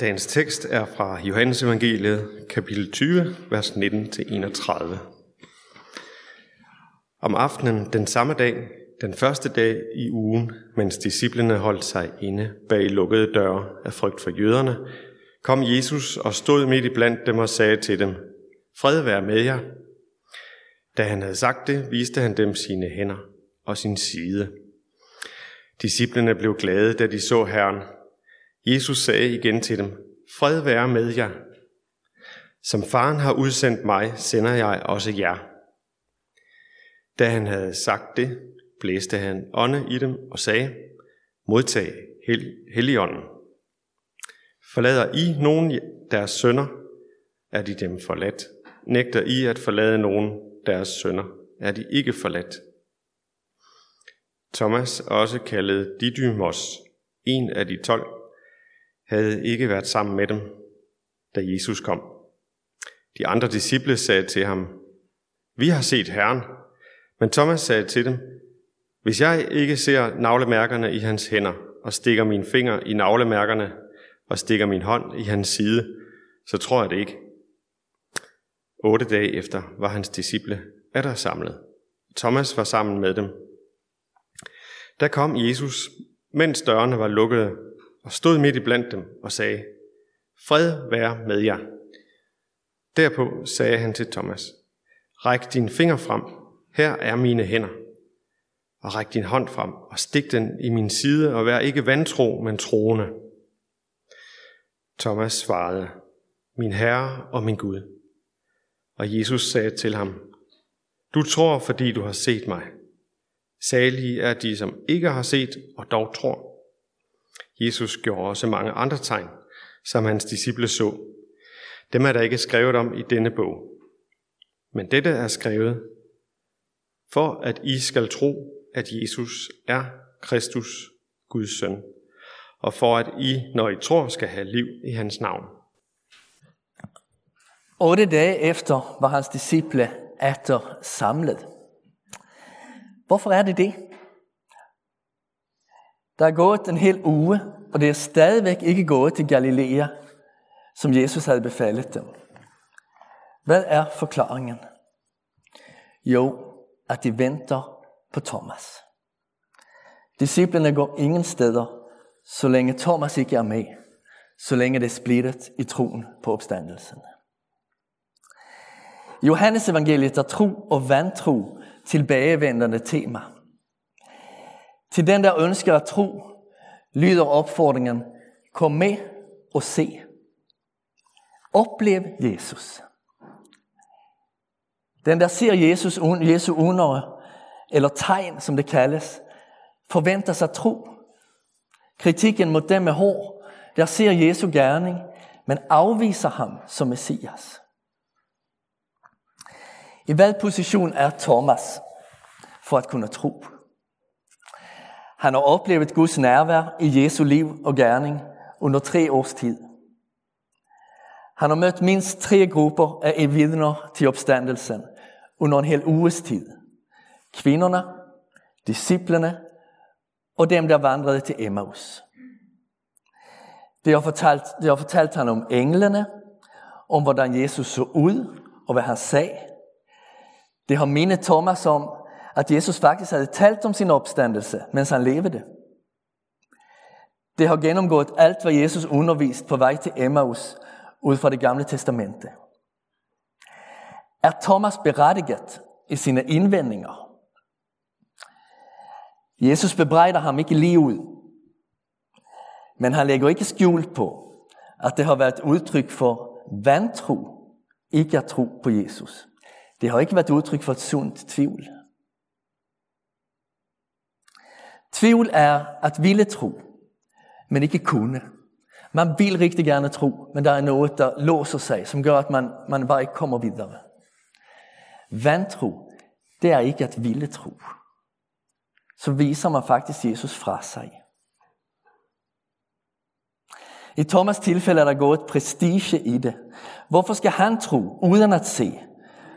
Dagens tekst er fra Johannes evangeliet, kapitel 20, vers 19-31. Om aftenen den samme dag, den første dag i ugen, mens disciplene holdt sig inde bag lukkede døre af frygt for jøderne, kom Jesus og stod midt i blandt dem og sagde til dem, Fred være med jer. Da han havde sagt det, viste han dem sine hænder og sin side. Disciplene blev glade, da de så Herren. Jesus sagde igen til dem, Fred være med jer. Som faren har udsendt mig, sender jeg også jer. Da han havde sagt det, blæste han ånde i dem og sagde, modtag hel- Helligånden. Forlader I nogen deres sønner, er de dem forladt. Nægter I at forlade nogen deres sønner, er de ikke forladt. Thomas, også kaldet Didymos, en af de tolv, havde ikke været sammen med dem, da Jesus kom. De andre disciple sagde til ham, Vi har set Herren. Men Thomas sagde til dem, Hvis jeg ikke ser navlemærkerne i hans hænder, og stikker min finger i navlemærkerne, og stikker min hånd i hans side, så tror jeg det ikke. Otte dage efter var hans disciple der samlet. Thomas var sammen med dem. Der kom Jesus, mens dørene var lukkede, og stod midt i blandt dem og sagde, Fred være med jer. Derpå sagde han til Thomas, Ræk din finger frem, her er mine hænder. Og ræk din hånd frem og stik den i min side, og vær ikke vantro, men troende. Thomas svarede, Min Herre og min Gud. Og Jesus sagde til ham, Du tror, fordi du har set mig. Salige er de, som ikke har set og dog tror. Jesus gjorde også mange andre tegn, som hans disciple så. Dem er der ikke skrevet om i denne bog. Men dette er skrevet, for at I skal tro, at Jesus er Kristus, Guds søn, og for at I, når I tror, skal have liv i hans navn. Otte dage efter var hans disciple atter samlet. Hvorfor er det det? Der er gået en hel uge, og det er stadigvæk ikke gået til Galilea, som Jesus havde befalet dem. Hvad er forklaringen? Jo, at de venter på Thomas. Disciplerne går ingen steder, så længe Thomas ikke er med, så længe det er splittet i troen på opstandelsen. I Johannes evangeliet er tro og vantro tilbagevendende tema. Til den, der ønsker at tro, lyder opfordringen, kom med og se. Oplev Jesus. Den, der ser Jesus, Jesu under, eller tegn, som det kaldes, forventer sig tro. Kritikken mod dem med hår, der ser Jesu gerning, men afviser ham som Messias. I hvad position er Thomas for at kunne tro? Han har oplevet Guds nærvær i Jesu liv og gerning under tre års tid. Han har mødt mindst tre grupper af vidner til opstandelsen under en hel uges tid. Kvinderne, disciplene og dem, der vandrede til Emmaus. De har fortalt, de har fortalt han om englene, om hvordan Jesus så ud og hvad han sagde. Det har mindet Thomas om, at Jesus faktisk havde talt om sin opstandelse, mens han levede. Det har gennemgået alt, hvad Jesus undervist på vej til Emmaus ud fra det gamle testamente. Er Thomas berettiget i sine indvendinger? Jesus bebrejder ham ikke lige ud, men han lægger ikke skjul på, at det har været udtryk for vantro, ikke at tro på Jesus. Det har ikke været udtryk for et sundt tvivl. Tvivl er at ville tro, men ikke kunne. Man vil rigtig gerne tro, men der er noget, der låser sig, som gør, at man, man bare ikke kommer videre. Vantro, det er ikke at ville tro. Så viser man faktisk Jesus fra sig. I Thomas tilfælde er der gået prestige i det. Hvorfor skal han tro uden at se,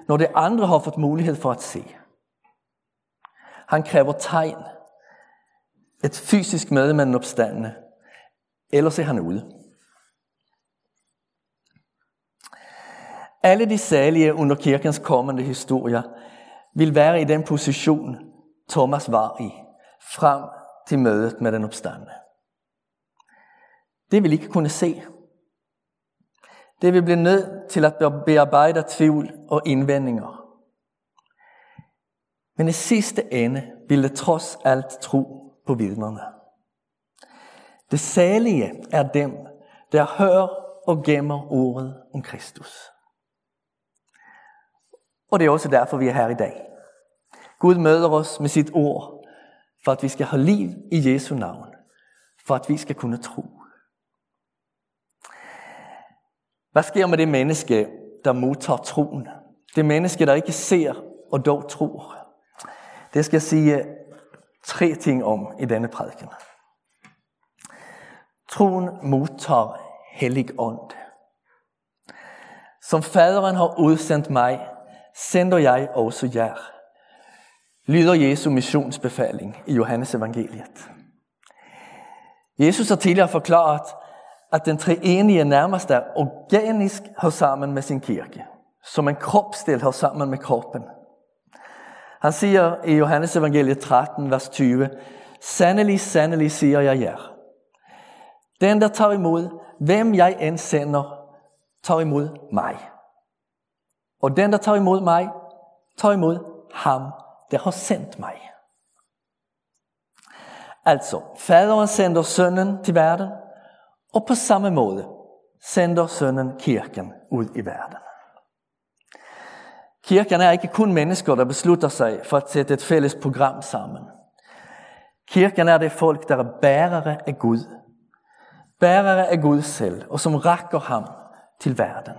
når det andre har fået mulighed for at se? Han kræver tegn. Et fysisk møde med den opstandende. Ellers er han ude. Alle de salige under kirkens kommende historier vil være i den position, Thomas var i, frem til mødet med den opstande. Det vil ikke kunne se. Det vil blive nødt til at bearbejde tvivl og indvendinger. Men i sidste ende vil det trods alt tro på vidnerne. Det salige er dem, der hører og gemmer ordet om Kristus. Og det er også derfor, vi er her i dag. Gud møder os med sit ord, for at vi skal have liv i Jesu navn, for at vi skal kunne tro. Hvad sker med det menneske, der modtager troen? Det menneske, der ikke ser og dog tror. Det skal jeg sige tre ting om i denne prædiken. Troen modtager hellig ånd. Som faderen har udsendt mig, sender jeg også jer. Lyder Jesu missionsbefaling i Johannes evangeliet. Jesus har tidligere forklaret, at den treenige nærmest er organisk har sammen med sin kirke. Som en kropsdel har sammen med kroppen. Han siger i Johannes evangeliet 13, vers 20, Sandelig, sandelig siger jeg jer. Den, der tager imod, hvem jeg end sender, tager imod mig. Og den, der tager imod mig, tager imod ham, der har sendt mig. Altså, faderen sender sønnen til verden, og på samme måde sender sønnen kirken ud i verden. Kirken er ikke kun mennesker, der beslutter sig for at sætte et fælles program sammen. Kirken er det folk, der er bærere af Gud. Bærere af Gud selv, og som rækker ham til verden.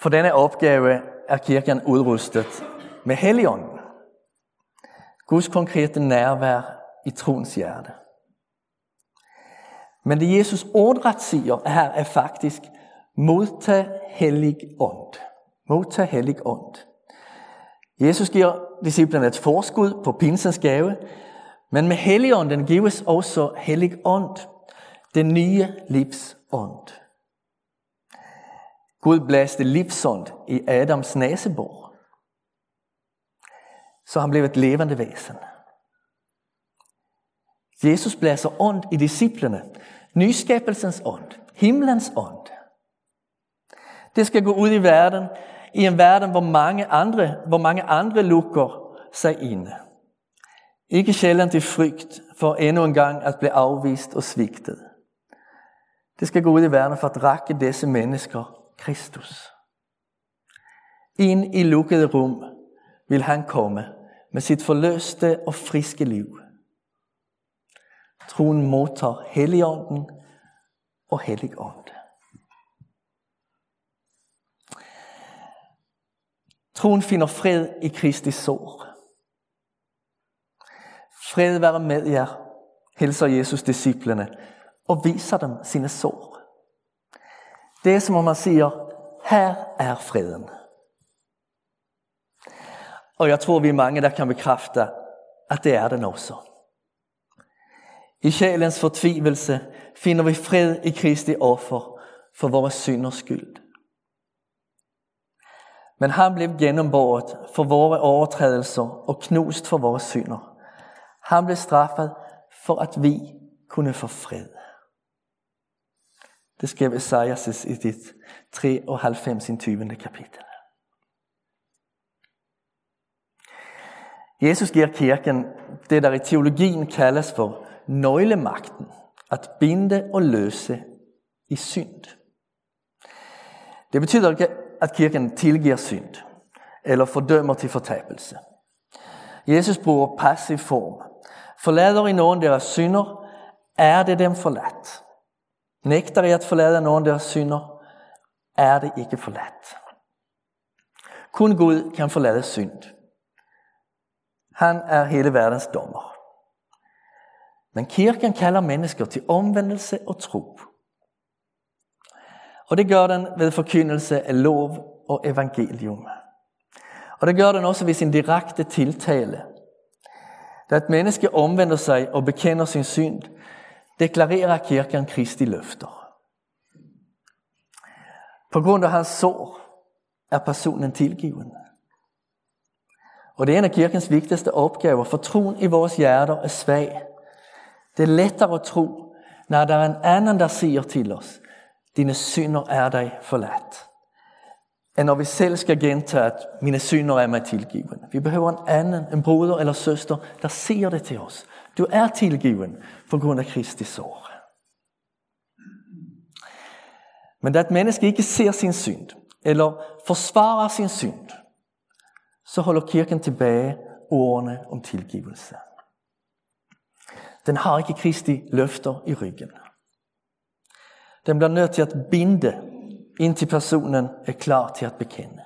For denne opgave er kirken udrustet med Helligånden. Guds konkrete nærvær i troens hjerte. Men det Jesus ordret siger her er faktisk, modtag hellig ånd. Modtag hellig ånd. Jesus giver disciplene et forskud på pinsens gave, men med helligånden gives også hellig ånd, den nye livsånd. Gud blæste livsånd i Adams næsebor, så han blev et levende væsen. Jesus blæser ånd i disciplene, nyskabelsens ånd, himlens ånd. Det skal gå ud i verden, i en verden, hvor mange andre, hvor mange andre lukker sig inde. Ikke sjældent i frygt for endnu en gang at blive afvist og svigtet. Det skal gå ud i verden for at række disse mennesker Kristus. Ind i lukkede rum vil han komme med sit forløste og friske liv. Troen modtager Helligånden og Helligånden. Troen finder fred i Kristi sår. Fred være med jer, hilser Jesus disciplene og viser dem sine sår. Det er som om man siger, her er freden. Og jeg tror, vi er mange, der kan bekræfte, at det er den også. I sjælens fortvivelse finder vi fred i Kristi offer for vores synders skyld. Men han blev gennemboret for vores overtrædelser og knust for vores synder. Han blev straffet for at vi kunne få fred. Det skrev Esajas i dit 93. 20. kapitel. Jesus giver kirken det, der i teologien kaldes for nøglemagten, at binde og løse i synd. Det betyder at kirken tilgiver synd, eller fordømmer til fortabelse. Jesus bruger passiv form. Forlader I nogen deres synder, er det dem forladt. Nægter I at forlade nogen deres synder, er det ikke forladt. Kun Gud kan forlade synd. Han er hele verdens dommer. Men kirken kalder mennesker til omvendelse og tro. Og det gør den ved forkyndelse af lov og evangelium. Og det gør den også ved sin direkte tiltale. Da et menneske omvender sig og bekender sin synd, deklarerer kirken Kristi løfter. På grund af hans sår er personen tilgiven. Og det er en af kirkens vigtigste opgaver, for troen i vores hjerter er svag. Det er lettere at tro, når der er en anden, der siger til os, dine synder er dig forladt. End når vi selv skal gentage, at mine synder er mig tilgiven. Vi behøver en anden, en broder eller søster, der siger det til os. Du er tilgiven på grund af Kristi sår. Men da et menneske ikke ser sin synd, eller forsvarer sin synd, så holder kirken tilbage ordene om tilgivelse. Den har ikke Kristi løfter i ryggen. Den bliver nødt til at binde, indtil personen er klar til at bekende.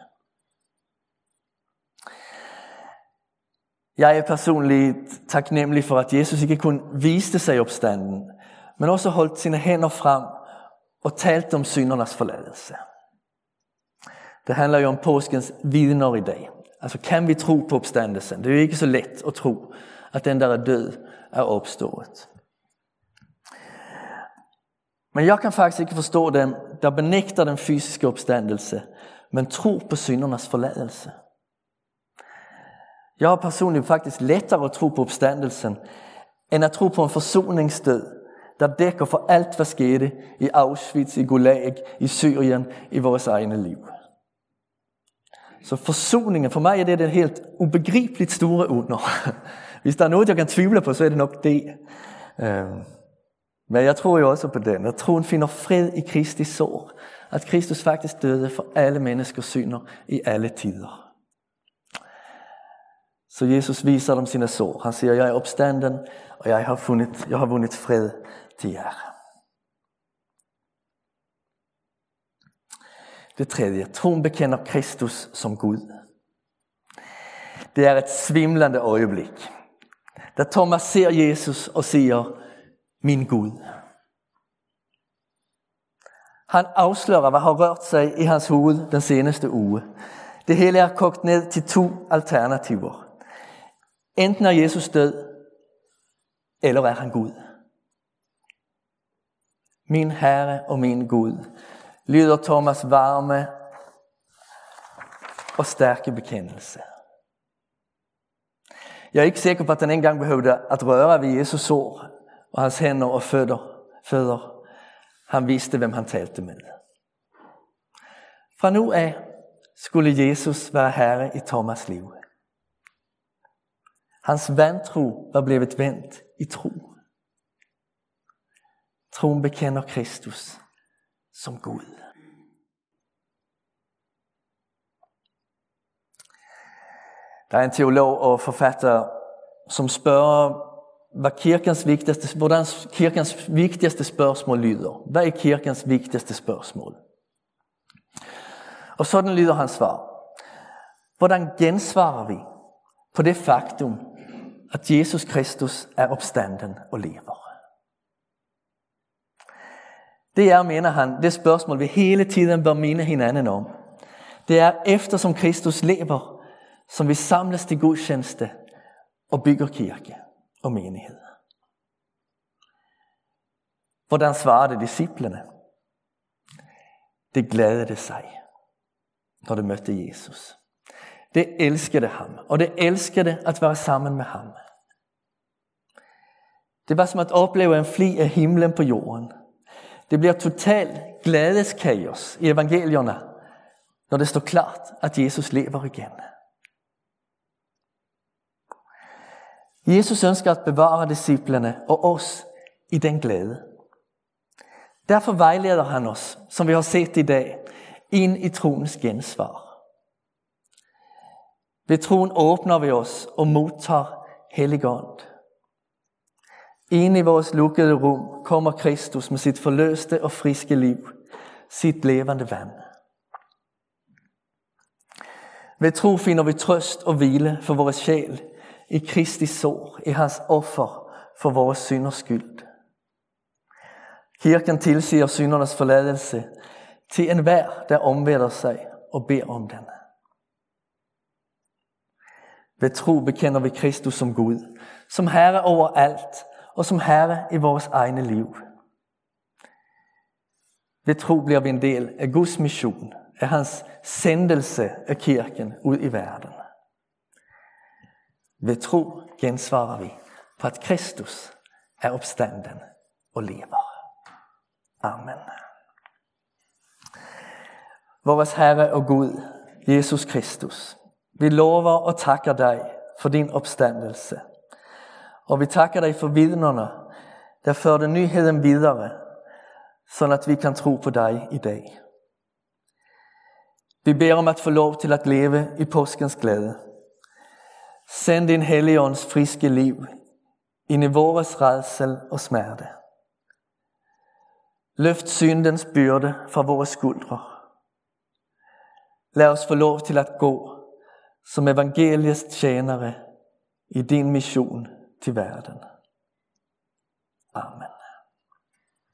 Jeg er personligt taknemmelig for, at Jesus ikke kun viste sig opstanden, men også holdt sine hænder frem og talte om syndernas forladelse. Det handler jo om påskens vidner i dag. Altså kan vi tro på opstandelsen? Det er jo ikke så let at tro, at den der er død er opstået. Men jeg kan faktisk ikke forstå dem, der benægter den fysiske opstandelse, men tror på syndernas forladelse. Jeg har personligt faktisk lettere at tro på opstandelsen, end at tro på en forsoningsdød, der dækker for alt, hvad skete i Auschwitz, i Gulag, i Syrien, i vores egne liv. Så forsoningen, for mig er det et helt ubegribeligt store under. Hvis der er noget, jeg kan tvivle på, så er det nok det. Øhm. Men jeg tror jo også på den, at troen finder fred i Kristi sår. At Kristus faktisk døde for alle menneskers synder i alle tider. Så Jesus viser dem sine sår. Han siger, jeg er opstanden, og jeg har, fundet, jeg har vundet fred til jer. Det tredje, troen bekender Kristus som Gud. Det er et svimlande øjeblik. Da Thomas ser Jesus og siger, min Gud. Han afslører, hvad har rørt sig i hans hoved den seneste uge. Det hele er kogt ned til to alternativer. Enten er Jesus død, eller er han Gud. Min Herre og min Gud, lyder Thomas varme og stærke bekendelse. Jeg er ikke sikker på, at han engang behøvede at røre ved Jesus sår og hans hænder og fødder. fødder. Han vidste, hvem han talte med. Fra nu af skulle Jesus være herre i Thomas liv. Hans vantro var blevet vendt i tro. Troen bekender Kristus som Gud. Der er en teolog og forfatter, som spørger, hvad kirkens vigtigste, hvordan kirkens vigtigste spørgsmål lyder. Hvad er kirkens vigtigste spørgsmål? Og sådan lyder hans svar. Hvordan gensvarer vi på det faktum, at Jesus Kristus er opstanden og lever? Det er, mener han, det spørgsmål, vi hele tiden bør minde hinanden om. Det er, eftersom Kristus lever, som vi samles til gudstjeneste og bygger kirke og menighed. Hvordan svarede disciplene? Det glædede sig, når de mødte Jesus. Det elskede ham, og det elskede at være sammen med ham. Det var som at opleve en fli af himlen på jorden. Det bliver totalt glædeskaos i evangelierne, når det står klart, at Jesus lever igen. Jesus ønsker at bevare disciplene og os i den glæde. Derfor vejleder han os, som vi har set i dag, ind i troens gensvar. Ved troen åbner vi os og modtager Helligånd. Ind i vores lukkede rum kommer Kristus med sit forløste og friske liv, sit levende vand. Ved tro finder vi trøst og hvile for vores sjæl i Kristi sår, i hans offer for vores synders skyld. Kirken tilsiger syndernes forladelse til enhver, der omvender sig og beder om den. Ved tro bekender vi Kristus som Gud, som Herre over alt og som Herre i vores egne liv. Ved tro bliver vi en del af Guds mission, af hans sendelse af kirken ud i verden. Ved tro gensvarer vi på at Kristus er opstanden og lever. Amen. Vores Herre og Gud, Jesus Kristus, vi lover og takker dig for din opstandelse. Og vi takker dig for vidnerne, der førte nyheden videre, så at vi kan tro på dig i dag. Vi beder om at få lov til at leve i påskens glæde. Send din helligånds friske liv ind i vores redsel og smerte. Løft syndens byrde fra vores skuldre. Lad os få lov til at gå som evangeliets tjenere i din mission til verden. Amen.